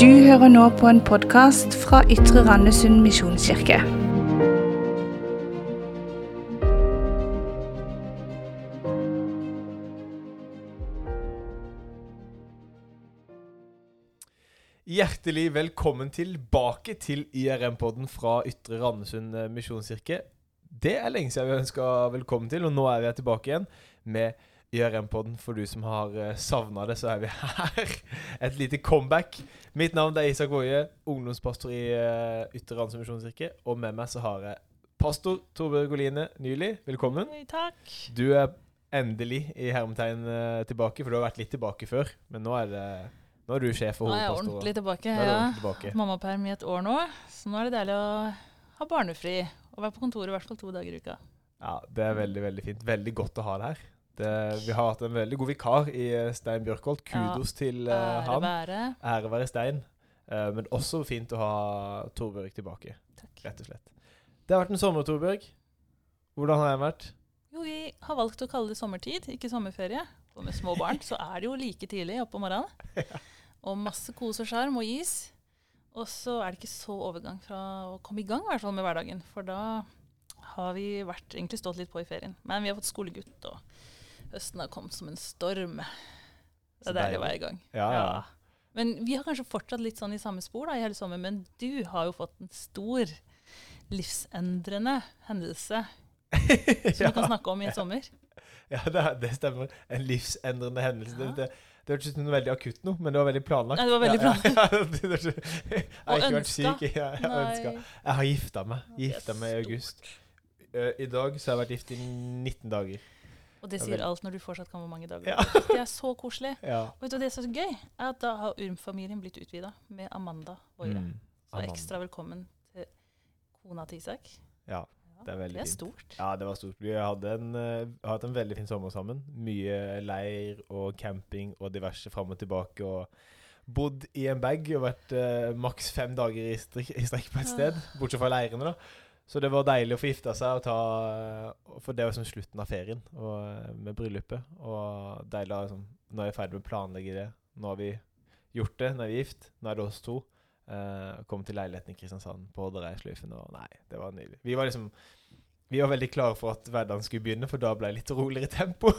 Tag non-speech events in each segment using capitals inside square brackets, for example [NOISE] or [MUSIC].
Du hører nå på en podkast fra Ytre Randesund misjonskirke. Hjertelig velkommen tilbake til IRM-podden fra Ytre Randesund misjonskirke. Det er lenge siden vi ønska velkommen til, og nå er vi tilbake igjen med IRM-podden. For du som har savna det, så er vi [LAUGHS] her. Et lite comeback. Mitt navn er Isak Woie, ungdomspastor i eh, Ytre Randesund misjonskirke. Og med meg så har jeg pastor Torbjørg Oline Nyli. Velkommen. Hei, takk. Du er endelig i hermetegn eh, tilbake, for du har vært litt tilbake før. Men nå er det nå er du sjef for Nå er jeg ordentlig tilbake. Ja. tilbake. Mammaperm i et år nå, så nå er det deilig å ha barnefri. Og være på kontoret i hvert fall to dager i uka. Ja, det er veldig, veldig fint. Veldig godt å ha deg her. Det, vi har hatt en veldig god vikar i eh, Stein Bjørkholt. Kudos til uh, være. Ære være Stein. Uh, men også fint å ha Torbjørg tilbake, Takk. rett og slett. Det har vært en sommer, Torbjørg. Hvordan har den vært? Jo, vi har valgt å kalle det sommertid, ikke sommerferie. Og med små barn så er det jo like tidlig oppe om morgenen. [LAUGHS] Og masse kos og sjarm og is. Og så er det ikke så overgang fra å komme i gang i hvert fall med hverdagen. For da har vi vært, egentlig stått litt på i ferien. Men vi har fått skolegutt, og høsten har kommet som en storm. Det er deilig i gang. Ja, ja. Men vi har kanskje fortsatt litt sånn i samme spor da, i hele sommer. Men du har jo fått en stor livsendrende hendelse [LAUGHS] som du kan snakke om i en sommer. [LAUGHS] Ja, det, det stemmer. En livsendrende hendelse. Ja. Det, det, det hørtes ut som noe veldig akutt nå, men det var veldig planlagt. Nei, det var veldig Ja, ja, [LAUGHS] ja, det- jeg har ikke vært syk. Jeg, jeg, har ønska. jeg har gifta meg. Gifta meg i august. Eh, I dag så har jeg vært gift i 19 dager. Og det sier alt når du fortsatt kan hvor mange dager. Ja. Det er så koselig. Ja. Og vet du det det er så gøy? Er at da har Urm-familien blitt utvida med Amanda Woire. Mm. Så ekstra velkommen til kona til Isak. Ja, det er veldig det er fint. stort. Ja, det var stort. Vi hadde en, uh, hatt en veldig fin sommer sammen. Mye leir og camping og diverse fram og tilbake. Og bodd i en bag og vært uh, maks fem dager i strekk, i strekk på et sted. Bortsett fra leirene, da. Så det var deilig å få gifta seg og ta For det var som slutten av ferien og, eh, med bryllupet. Og deilig liksom Nå er jeg ferdig med å planlegge det. Nå har vi gjort det, nå er vi gift. Nå er det oss to. Uh, kom til leiligheten i Kristiansand på Odderøysløyfen, og nei, det var nydelig. Vi var liksom Vi var veldig klare for at hverdagen skulle begynne, for da ble det litt roligere tempo.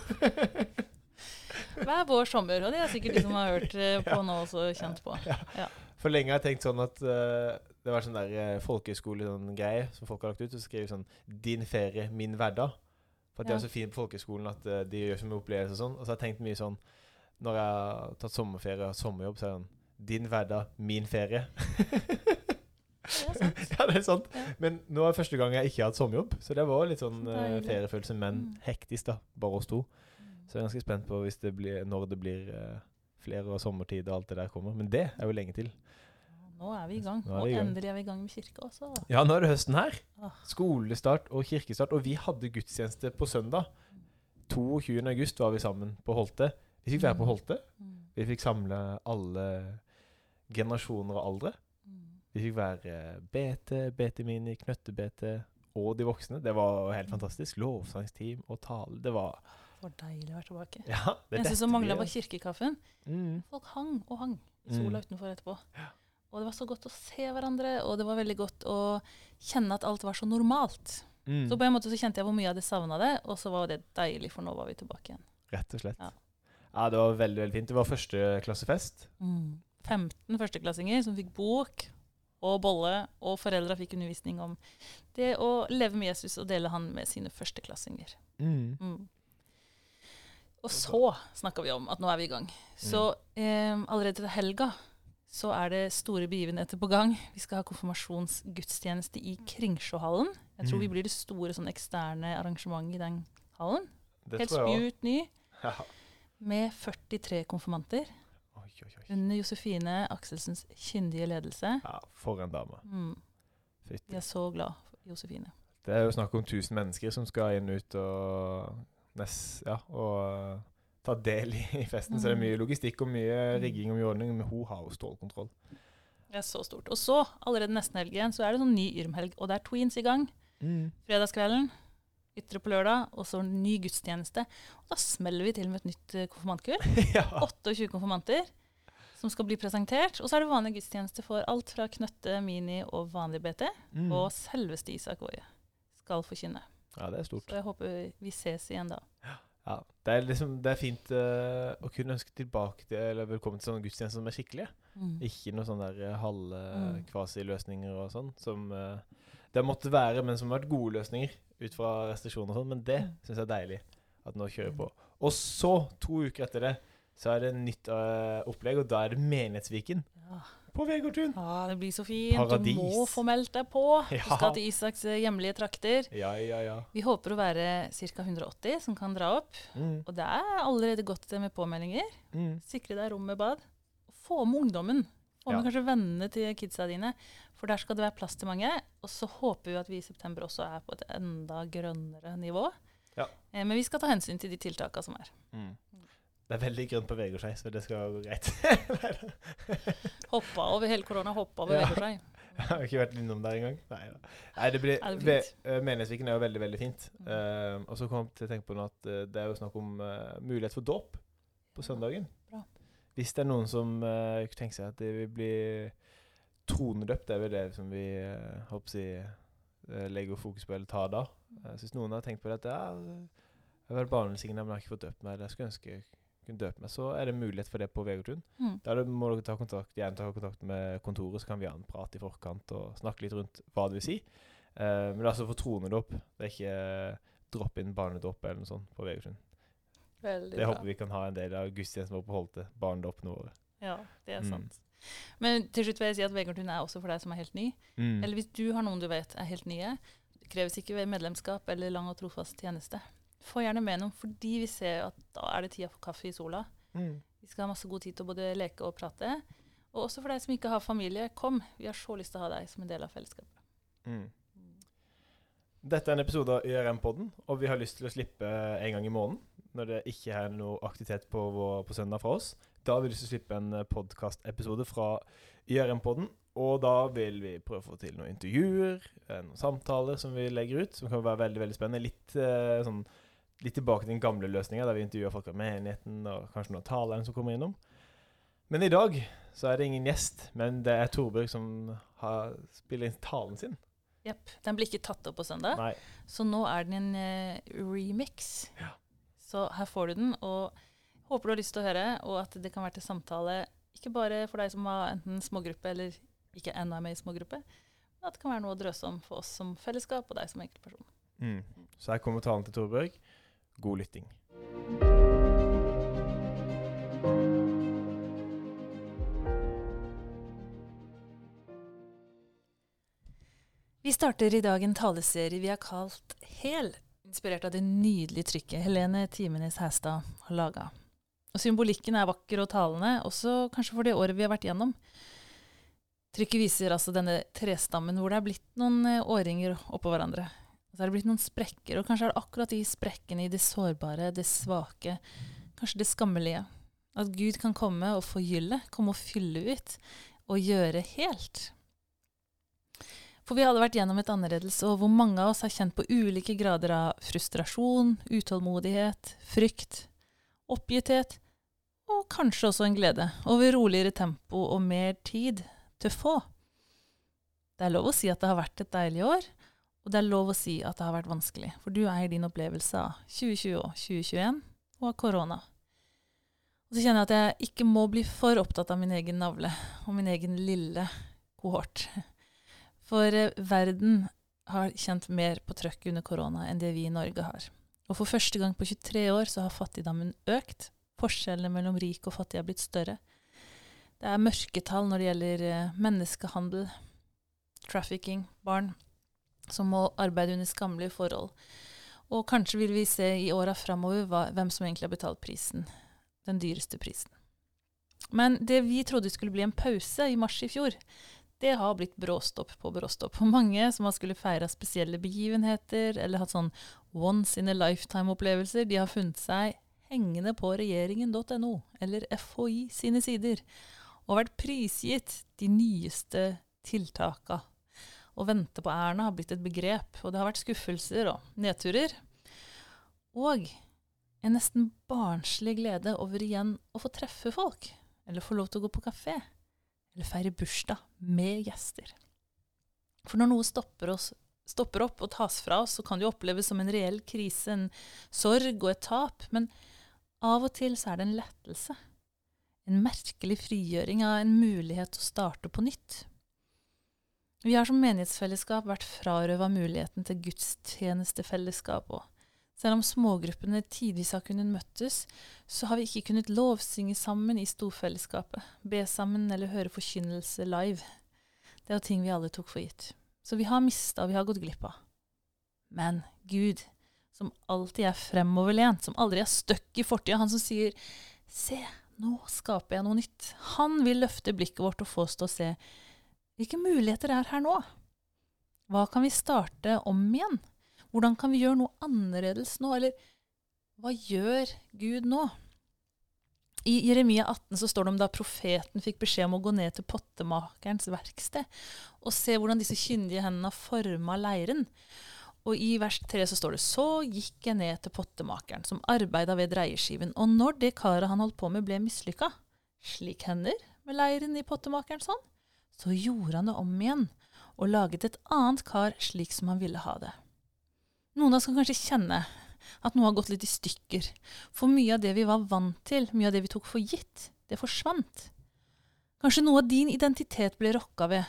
[LAUGHS] Hver vår sommer, og det er sikkert de som har hørt eh, [LAUGHS] på nå også kjent på. For lenge har jeg tenkt sånn at eh, det var sånn der uh, folkehøyskole-greie som folk har lagt ut, og skriver sånn 'Din ferie, min hverdag'. For at de er så fine på folkehøyskolen at eh, de gjør så mye opplevelser og sånn. Og så har jeg tenkt mye sånn Når jeg har tatt sommerferie og sommerjobb, så er det sånn 'Din hverdag, min ferie'. Er [LAUGHS] ja, det er sant. Ja. Men nå er det første gang jeg ikke har hatt sommerjobb, så det var litt sånn Så eh, deilig. feriefølelse, men Mm. hektisk, da. Bare oss to. Så jeg er ganske spent på hvis det blir, når det blir eh, flere og sommertid og alt det der kommer. Men det er jo lenge til. Nå er vi i gang. Nå er Og vi i gang. endelig er vi i gang med kirka også. Ja, nå er det høsten her. Ah. Skolestart og kirkestart. Og vi hadde gudstjeneste på søndag. 22. august var vi sammen på Holte. Vi fikk være på Mm. Holte. Mm. Vi fikk samle alle generasjoner og aldre. Mm. Vi fikk være BT, BT Mini, Knøtte-BT og de voksne. Det var helt fantastisk. Lovsangsteam og tale. Det var Det var deilig å være tilbake. Ja, det eneste som mangla, var kirkekaffen. mm. Folk hang og hang i sola utenfor etterpå. Og det var så godt å se hverandre, og det var veldig godt å kjenne at alt var så normalt. Mm. Så på en måte så kjente jeg hvor mye jeg hadde savna det, og så var det deilig, for nå var vi tilbake igjen. Rett og slett. Ja. Ja. det var veldig veldig fint. Det var førsteklassefest. 15 førsteklassinger som fikk bok og bolle, og foreldra fikk undervisning om det å leve med Jesus og dele han med sine førsteklassinger. Mm. Mm. Og så snakka vi om at nå er vi i gang. Så eh, allerede til helga så er det store begivenheter på gang. Vi skal ha konfirmasjonsgudstjeneste i Kringsjåhallen. Jeg tror Mm. vi blir det store sånn eksterne arrangementet i den hallen. Det Helt spjut ny. [LAUGHS] Ja. Med 43 konfirmanter. Oi, oi, oi. Under Josefine Akselsens kyndige ledelse. Ja, for en dame. Mm. Fytti. Jeg er så glad for Josefine. Det er jo snakk om 1000 mennesker som skal inn ut og, nest, ja, og ta del i, festen. Så det er Mm. mye logistikk og mye rigging og mye ordning, men hun har jo stålkontroll. Det er så stort. Og så, allerede nesten helg igjen, så er det sånn ny Yrmhelg. Og det er Tweens i gang. Fredagskvelden. Ytre på lørdag, og så ny gudstjeneste. Og da smeller vi til med et nytt konfirmantkull. [LAUGHS] ja. 28 konfirmanter. som skal bli presentert. Og så er det vanlig gudstjeneste for alt fra Knøtte, Mini og vanlig BT. Mm. Og selveste Isak Woie skal forkynne. Ja, det er stort. Så jeg håper vi ses igjen da. Ja, det er liksom Det er fint uh, å kunne ønske tilbake til Eller velkommen til sånne gudstjenester som er skikkelige. Ikke noen sånne der uh, halve Mm. kvasi-løsninger og sånn. Som uh, det måtte være, men som har vært gode løsninger ut fra restriksjoner og sånn. Men det Mm. syns jeg er deilig at nå kjører på. Og så, to uker etter det, så er det nytt uh, opplegg, og da er det Menighetsviken Ja. På Vegårdtun. Ja, det blir så fint. Paradis. Du må få meldt deg på. Du skal til Isaks eh, hjemlige trakter. Ja, ja, ja. Vi håper å være ca. 180 som kan dra opp. Mm. Og det er allerede godt med påmeldinger. Mm. Sikre deg rom med bad. Få med ungdommen. Få med Ja. kanskje vennene til kidsa dine. For der skal det være plass til mange. Og så håper vi at vi i september også er på et enda grønnere nivå. Ja. Eh, men vi skal ta hensyn til de tiltakene som er. Mm. Det er veldig grønt på Vegårshei, så det skal gå greit. [LAUGHS] Hoppa over hele korona, hoppa over Ja. Vegårshei. [LAUGHS] Jeg har ikke vært innom der engang. Nei, da. Nei, det blir, er det eh, Menighetsviken er jo veldig, veldig fint. Mm. Uh, og så kom jeg til å tenke på nå at uh, det er jo snakk om uh, mulighet for dåp på søndagen. Bra. Hvis det er noen som uh, tenker seg at det vil bli tronedøpt, det er vel det som vi uh, håper si, uh, legger fokus på eller tar da. Uh, så hvis noen har tenkt på dette ja, Jeg har vært barnesignet, men jeg har ikke fått døpt meg, jeg skulle ønske kunne døpe meg, så er det mulighet for det på Vegårdtun. Mm. Da må dere ta kontakt, gjerne ta kontakt med kontoret, så kan vi ha en prat i forkant og snakke litt rundt hva det vil si. Uh, men det er altså for tronedåp. Det er ikke uh, drop-in barnedåp eller noe sånt på Vegårdstuen. Veldig Det bra. håper vi kan ha en del av gudstjenesten vår på Holte. Barnedåp nå. Ja, det er Mm. sant. Men til slutt vil jeg si at Vegårdtun er også for deg som er helt ny. Mm. Eller hvis du har noen du vet er helt nye. Kreves ikke ved medlemskap eller lang og trofast tjeneste. Få gjerne med noen, fordi vi ser at da er det tida for kaffe i sola. Mm. Vi skal ha masse god tid til å både leke og prate. Og også for deg som ikke har familie, kom. Vi har så lyst til å ha deg som en del av fellesskapet. Mm. Dette er en episode av YRM-podden, og vi har lyst til å slippe en gang i måneden. Når det ikke er noe aktivitet på, vår, på søndag fra oss. Da har vi lyst til å slippe en podkastepisode fra YRM-podden. Og da vil vi prøve å få til noen intervjuer, eh, noen samtaler som vi legger ut. Som kan være veldig veldig spennende. Litt, eh, sånn, litt tilbake til den gamle løsninga, der vi intervjuer folk av menigheten og kanskje noen talere som kommer innom. Men i dag så er det ingen gjest, men det er Torbjørg som har, spiller inn talen sin. Jepp. Den blir ikke tatt opp på søndag, Nei. så nå er den en uh, remix. Ja. Så her får du den, og håper du har lyst til å høre, og at det kan være til samtale, ikke bare for deg som har enten smågruppe eller ikke ennå er med i smågruppe, men at det kan være noe å drøse om for oss som fellesskap og deg som enkeltperson. Mm. Så her kommer talen til Torbjørg. God lytting. Vi starter i dag en taleserie vi har kalt Hel, inspirert av det nydelige trykket Helene Timenes Hæstad har laga. Symbolikken er vakker og talende, også kanskje for det året vi har vært gjennom. Trykket viser altså denne trestammen hvor det er blitt noen eh, årringer oppå hverandre. Så er det blitt noen sprekker, og kanskje er det akkurat de sprekkene i det sårbare, det svake, kanskje det skammelige. At Gud kan komme og forgylle, komme og fylle ut, og gjøre helt. For vi hadde vært gjennom et annerledelse, og hvor mange av oss har kjent på ulike grader av frustrasjon, utålmodighet, frykt, oppgitthet, og kanskje også en glede over roligere tempo og mer tid til få. Det er lov å si at det har vært et deilig år, og det er lov å si at det har vært vanskelig, for du eier din opplevelse av 2020 og 2021 og av korona. Og så kjenner jeg at jeg ikke må bli for opptatt av min egen navle og min egen lille kohort. For eh, verden har kjent mer på trøkk under korona enn det vi i Norge har. Og for første gang på 23 år så har fattigdommen økt. Forskjellene mellom rik og fattig har blitt større. Det er mørketall når det gjelder eh, menneskehandel, trafficking, barn som må arbeide under skammelige forhold. Og kanskje vil vi se i åra framover hvem som egentlig har betalt prisen. Den dyreste prisen. Men det vi trodde skulle bli en pause i mars i fjor, det har blitt bråstopp på bråstopp. Og mange som har skulle feira spesielle begivenheter eller hatt sånn once in a lifetime-opplevelser, de har funnet seg hengende på regjeringen.no eller FHI sine sider og vært prisgitt de nyeste tiltaka. Å vente på Erna har blitt et begrep, og det har vært skuffelser og nedturer. Og en nesten barnslig glede over igjen å få treffe folk. eller få lov til å gå på kafé, eller feire bursdag med gjester. For når noe stopper, oss, stopper opp og tas fra oss, så kan det jo oppleves som en reell krise, en sorg og et tap, men av og til så er det en lettelse. En merkelig frigjøring av en mulighet til å starte på nytt. Vi har som menighetsfellesskap vært frarøva muligheten til gudstjenestefellesskap. òg. selv om smågruppene tidvis har kunnet møttes, så har vi ikke kunnet lovsynge sammen i storfellesskapet, be sammen eller høre forkynnelse live. Det er jo ting vi alle tok for gitt. Så vi har mista, og vi har gått glipp av. Men Gud, som alltid er fremoverlent, som aldri er støkk i fortida, han som sier Se, nå skaper jeg noe nytt. Han vil løfte blikket vårt og få oss til å se hvilke muligheter er her nå? Hva kan vi starte om igjen? Hvordan kan vi gjøre noe annerledes nå? Eller hva gjør Gud nå? I Jeremia 18 så står det om da profeten fikk beskjed om å gå ned til pottemakerens verksted og se hvordan disse kyndige hendene har forma leiren. Og i vers 3 så står det så gikk jeg ned til pottemakeren som arbeida ved dreieskiven, og når det karet han holdt på med ble mislykka, slik hender med leiren i pottemakerens hånd, så gjorde han det om igjen og laget et annet kar slik som han ville ha det. Noen av oss kan kanskje kjenne at noe har gått litt i stykker, for mye av det vi var vant til, mye av det vi tok for gitt, det forsvant. Kanskje noe av din identitet ble rokka ved.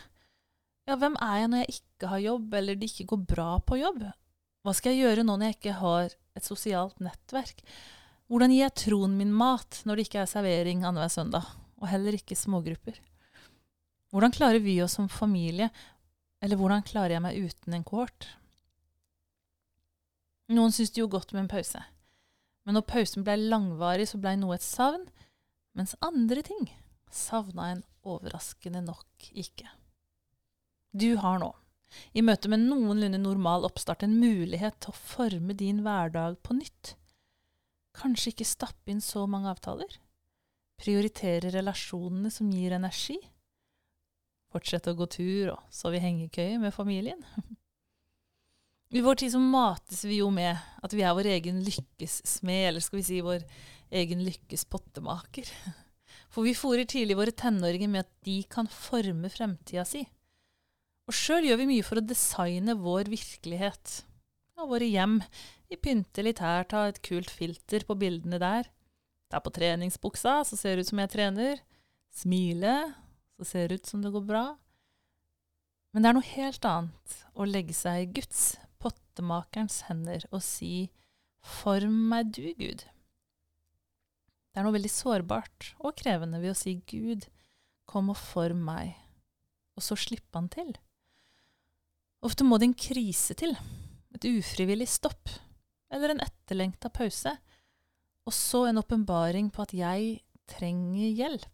Ja, hvem er jeg når jeg ikke har jobb, eller det ikke går bra på jobb? Hva skal jeg gjøre nå når jeg ikke har et sosialt nettverk? Hvordan gir jeg troen min mat når det ikke er servering annenhver søndag, og heller ikke smågrupper? Hvordan klarer vi oss som familie, eller hvordan klarer jeg meg uten en kohort? Noen syns det jo godt med en pause, men når pausen blei langvarig, så blei noe et savn, mens andre ting savna en overraskende nok ikke. Du har nå, i møte med noenlunde normal oppstart, en mulighet til å forme din hverdag på nytt. Kanskje ikke stappe inn så mange avtaler? Prioritere relasjonene som gir energi? Fortsette å gå tur og sove i hengekøye med familien. I vår tid så mates vi jo med at vi er vår egen lykkes smed, eller skal vi si vår egen lykkes pottemaker. For vi fòrer tidlig våre tenåringer med at de kan forme fremtida si. Og sjøl gjør vi mye for å designe vår virkelighet. Og våre hjem. Vi pynter litt her, tar et kult filter på bildene der. Ta på treningsbuksa, så ser det ut som jeg trener. Smile, så ser ut som det går bra. Men det er noe helt annet å legge seg i Guds, pottemakerens, hender og si Form meg du, Gud. Det er noe veldig sårbart og krevende ved å si Gud, kom og form meg, og så slippe han til. Ofte må det en krise til, et ufrivillig stopp, eller en etterlengta pause, og så en åpenbaring på at jeg trenger hjelp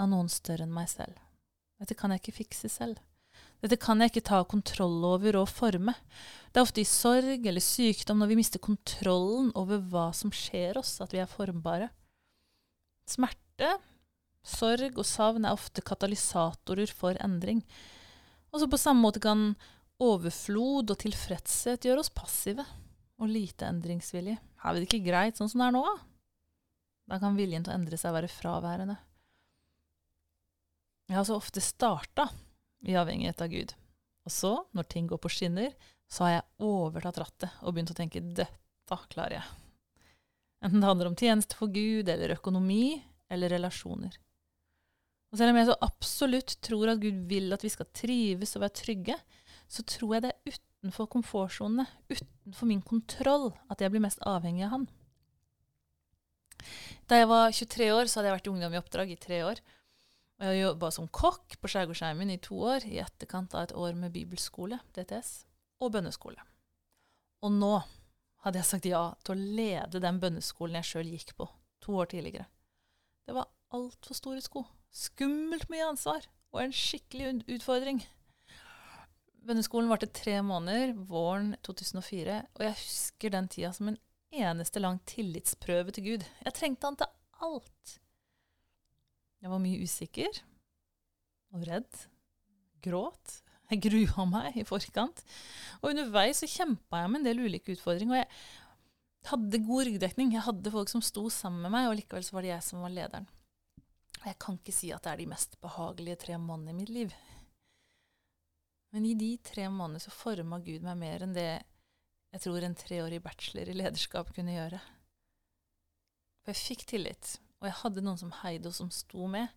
av noen større enn meg selv. Dette kan jeg ikke fikse selv. Dette kan jeg ikke ta kontroll over og forme. Det er ofte i sorg eller sykdom når vi mister kontrollen over hva som skjer oss, at vi er formbare. Smerte, sorg og savn er ofte katalysatorer for endring. Også på samme måte kan overflod og tilfredshet gjøre oss passive og lite endringsvillige. Er det ikke greit sånn som det er nå? Da kan viljen til å endre seg være fraværende. Jeg har så ofte starta i avhengighet av Gud. Og så, når ting går på skinner, så har jeg overtatt rattet og begynt å tenke dette klarer jeg. Enten det handler om tjeneste for Gud, eller økonomi, eller relasjoner. Og selv om jeg så absolutt tror at Gud vil at vi skal trives og være trygge, så tror jeg det er utenfor komfortsonene, utenfor min kontroll, at jeg blir mest avhengig av Han. Da jeg var 23 år, så hadde jeg vært i Ungdom i oppdrag i tre år. Og jeg jobba som kokk på Skjærgårdsheimen i to år, i etterkant av et år med bibelskole, DTS, og bønneskole. Og nå hadde jeg sagt ja til å lede den bønneskolen jeg sjøl gikk på, to år tidligere. Det var altfor store sko. Skummelt mye ansvar, og en skikkelig utfordring. Bønneskolen varte tre måneder, våren 2004, og jeg husker den tida som en eneste lang tillitsprøve til Gud. Jeg trengte han til alt. Jeg var mye usikker og redd. Gråt. Jeg grua meg i forkant. Og underveis så kjempa jeg med en del ulike utfordringer. Og jeg hadde god ryggdekning. Jeg hadde folk som sto sammen med meg, og likevel så var det jeg som var lederen. Og jeg kan ikke si at det er de mest behagelige tre månedene i mitt liv. Men i de tre månedene så forma Gud meg mer enn det jeg tror en treårig bachelor i lederskap kunne gjøre. For jeg fikk tillit, og jeg hadde noen som heide og som sto med.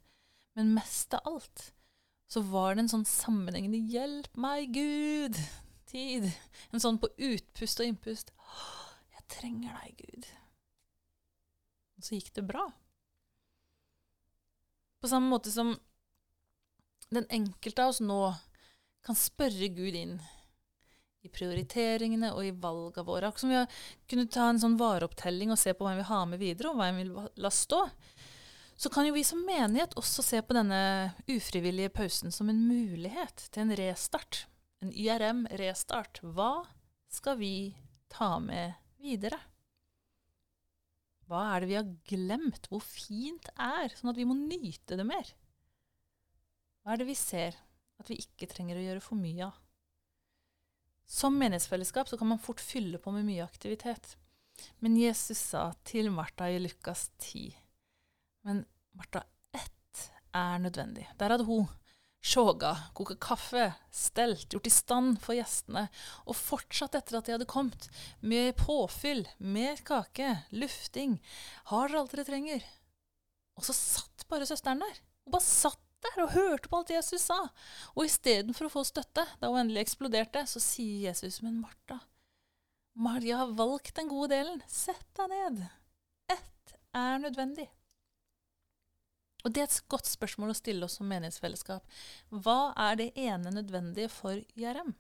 Men mest av alt så var det en sånn sammenhengende 'hjelp meg, Gud'-tid. En sånn på utpust og innpust. 'Jeg trenger deg, Gud'. Og så gikk det bra. På samme måte som den enkelte av oss nå kan spørre Gud inn i prioriteringene og i valgene våre. Akkurat som vi har kunnet ta en sånn vareopptelling og se på hva vi vil ha med videre, og hva vi vil la stå. Så kan jo vi som menighet også se på denne ufrivillige pausen som en mulighet til en restart. En YRM-restart. Hva skal vi ta med videre? Hva er det vi har glemt? Hvor fint er, sånn at vi må nyte det mer? Hva er det vi ser at vi ikke trenger å gjøre for mye av? Som menighetsfellesskap så kan man fort fylle på med mye aktivitet. Men Jesus sa til Martha i Lukas 10 Men Martha, ett er nødvendig. Der hadde hun sjåga, koka kaffe, stelt, gjort i stand for gjestene, og fortsatt etter at de hadde kommet, med påfyll, mer kake, lufting. Har dere alt dere trenger? Og så satt bare søsteren der. Hun bare satt der og hørte på alt Jesus sa. Og istedenfor å få støtte, da hun endelig eksploderte, så sier Jesus, men Martha, Maria har valgt den gode delen. Sett deg ned. Ett er nødvendig. Og det er et godt spørsmål å stille oss som menighetsfellesskap. Hva er det ene nødvendige for IRM?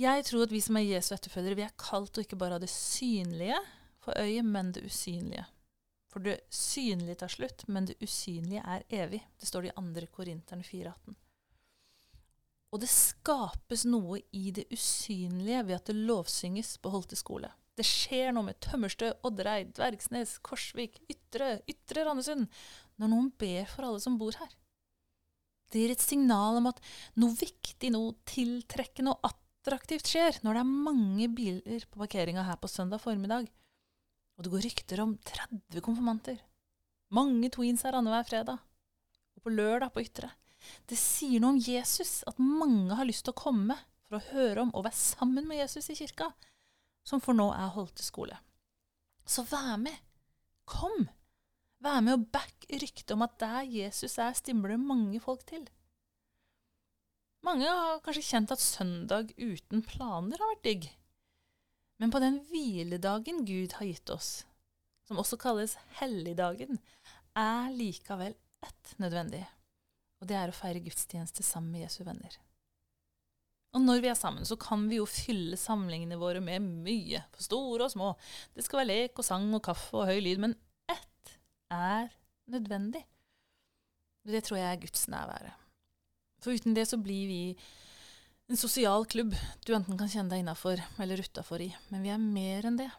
Jeg tror at vi som er Jesu etterfølgere, vi er kalt og ikke bare ha det synlige for øyet, men det usynlige. For det synlige tar slutt, men det usynlige er evig. Det står det i 2. Korinterne 4,18. Og det skapes noe i det usynlige ved at det lovsynges på Holte skole. Det skjer noe med Tømmerstø, Oddereid, Dvergsnes, Korsvik, Ytre, Ytre Randesund når noen ber for alle som bor her. Det gir et signal om at noe viktig, noe tiltrekkende og attraktivt skjer når det er mange biler på parkeringa her på søndag formiddag, og det går rykter om 30 konfirmanter. Mange tweens her annenhver fredag, og på lørdag på Ytre. Det sier noe om Jesus, at mange har lyst til å komme for å høre om og være sammen med Jesus i kirka som for nå er Holte skole. Så vær med. Kom. Vær med og back ryktet om at der Jesus er, stimler det mange folk til. Mange har kanskje kjent at søndag uten planer har vært digg. Men på den hviledagen Gud har gitt oss, som også kalles helligdagen, er likevel ett nødvendig, og det er å feire gudstjeneste sammen med Jesu venner. Og når vi er sammen, så kan vi jo fylle samlingene våre med mye, for store og små. Det skal være lek og sang og kaffe og høy lyd, men ett er nødvendig. Det tror jeg er Guds nærvære. For uten det så blir vi en sosial klubb du enten kan kjenne deg innafor eller utafor i. Men vi er mer enn det.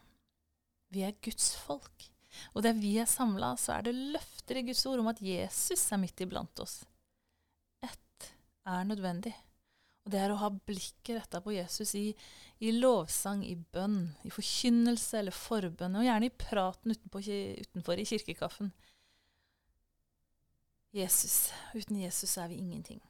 Vi er Guds folk. Og der vi er samla, så er det løfter i Guds ord om at Jesus er midt iblant oss. Ett er nødvendig. Og det er å ha blikket retta på Jesus i, i, lovsang, i bønn, i forkynnelse eller forbønn, og gjerne i praten utenpå, utenfor i kirkekaffen. Jesus. Uten Jesus er vi ingenting.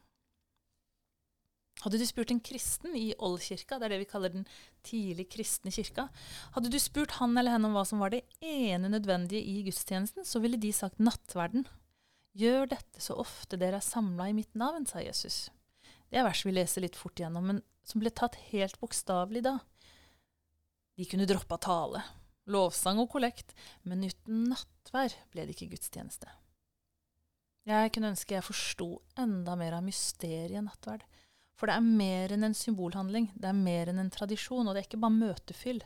Hadde du spurt en kristen i Oldkirka, det er det vi kaller den tidlig kristne kirka, hadde du spurt han eller henne om hva som var det ene nødvendige i gudstjenesten, så ville de sagt nattverden. Gjør dette så ofte dere er samla i mitt navn, sa Jesus. Det er vers vi leser litt fort igjennom, men som ble tatt helt bokstavelig da. De kunne droppa tale, lovsang og kollekt, men uten nattvær ble det ikke gudstjeneste. Jeg kunne ønske jeg forsto enda mer av mysteriet nattverd. For det er mer enn en symbolhandling, det er mer enn en tradisjon, og det er ikke bare møtefyll.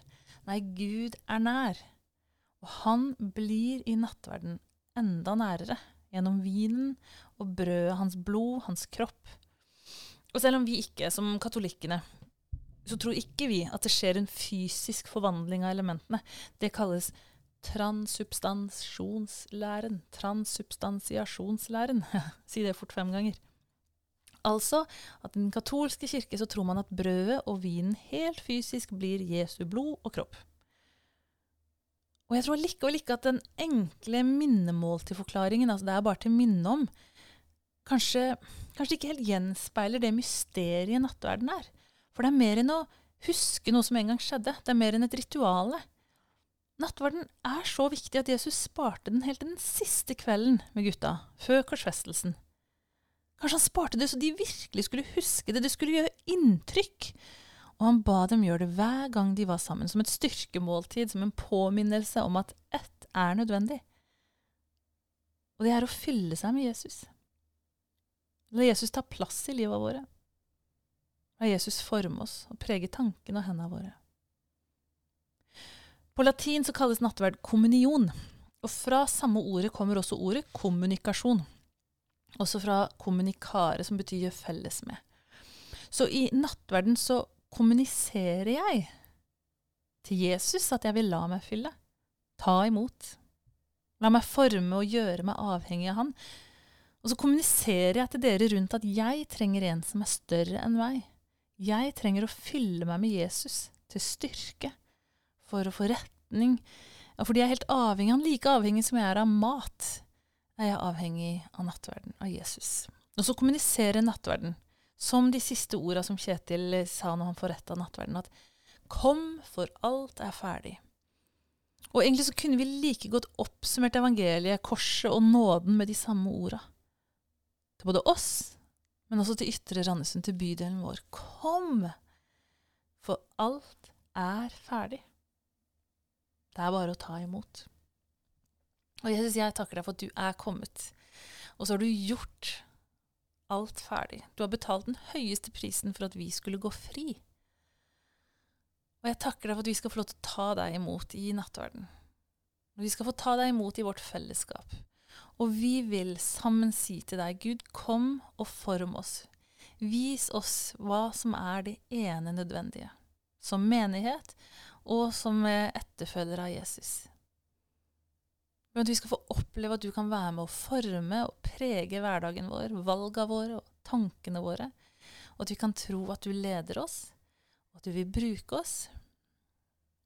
Nei, Gud er nær. Og han blir i nattverden enda nærere, gjennom vinen og brødet, hans blod, hans kropp. Og selv om vi ikke, som katolikkene, så tror ikke vi at det skjer en fysisk forvandling av elementene. Det kalles transubstansjonslæren. Transsubstansiasjonslæren. [LAUGHS] si det fort fem ganger. Altså at i den katolske kirke så tror man at brødet og vinen helt fysisk blir Jesu blod og kropp. Og jeg tror likevel ikke at den enkle minnemåltidforklaringen, altså det er bare til minne om, kanskje, kanskje ikke helt gjenspeiler det mysteriet nattverden er. For det er mer enn å huske noe som en gang skjedde. Det er mer enn et rituale. Nattverden er så viktig at Jesus sparte den helt til den siste kvelden med gutta, før korsfestelsen. Kanskje han sparte det så de virkelig skulle huske det, det skulle gjøre inntrykk. Og han ba dem gjøre det hver gang de var sammen, som et styrkemåltid, som en påminnelse om at ett er nødvendig. Og det er å fylle seg med Jesus. La Jesus ta plass i livet våre. La Jesus forme oss og prege tankene og hendene våre. På latin så kalles nattverd kommunion, og fra samme ordet kommer også ordet kommunikasjon. Også fra kommunikare, som betyr gjøre felles med. Så i nattverden så kommuniserer jeg til Jesus at jeg vil la meg fylle, ta imot. La meg forme og gjøre meg avhengig av Han. Og så kommuniserer jeg til dere rundt at jeg trenger en som er større enn meg. Jeg trenger å fylle meg med Jesus til styrke, for å få retning. Fordi jeg er helt avhengig, han like avhengig som jeg er av mat, er jeg avhengig av nattverden, av Jesus. Og så kommuniserer nattverden som de siste orda som Kjetil sa når han forretta nattverden, at kom, for alt er ferdig. Og egentlig så kunne vi like godt oppsummert evangeliet, korset og nåden med de samme orda. Til både oss, men også til Ytre Randesund, til bydelen vår. Kom! For alt er ferdig. Det er bare å ta imot. Og Jesus, jeg takker deg for at du er kommet. Og så har du gjort alt ferdig. Du har betalt den høyeste prisen for at vi skulle gå fri. Og jeg takker deg for at vi skal få lov til å ta deg imot i nattverden. Og vi skal få ta deg imot i vårt fellesskap. Og vi vil sammen si til deg, Gud, kom og form oss. Vis oss hva som er det ene nødvendige. Som menighet og som etterfølger av Jesus. Men at vi skal få oppleve at du kan være med å forme og prege hverdagen vår, valga våre og tankene våre. Og at vi kan tro at du leder oss, og at du vil bruke oss.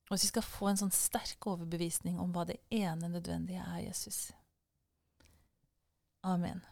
Og at vi skal få en sånn sterk overbevisning om hva det ene nødvendige er Jesus. Amen.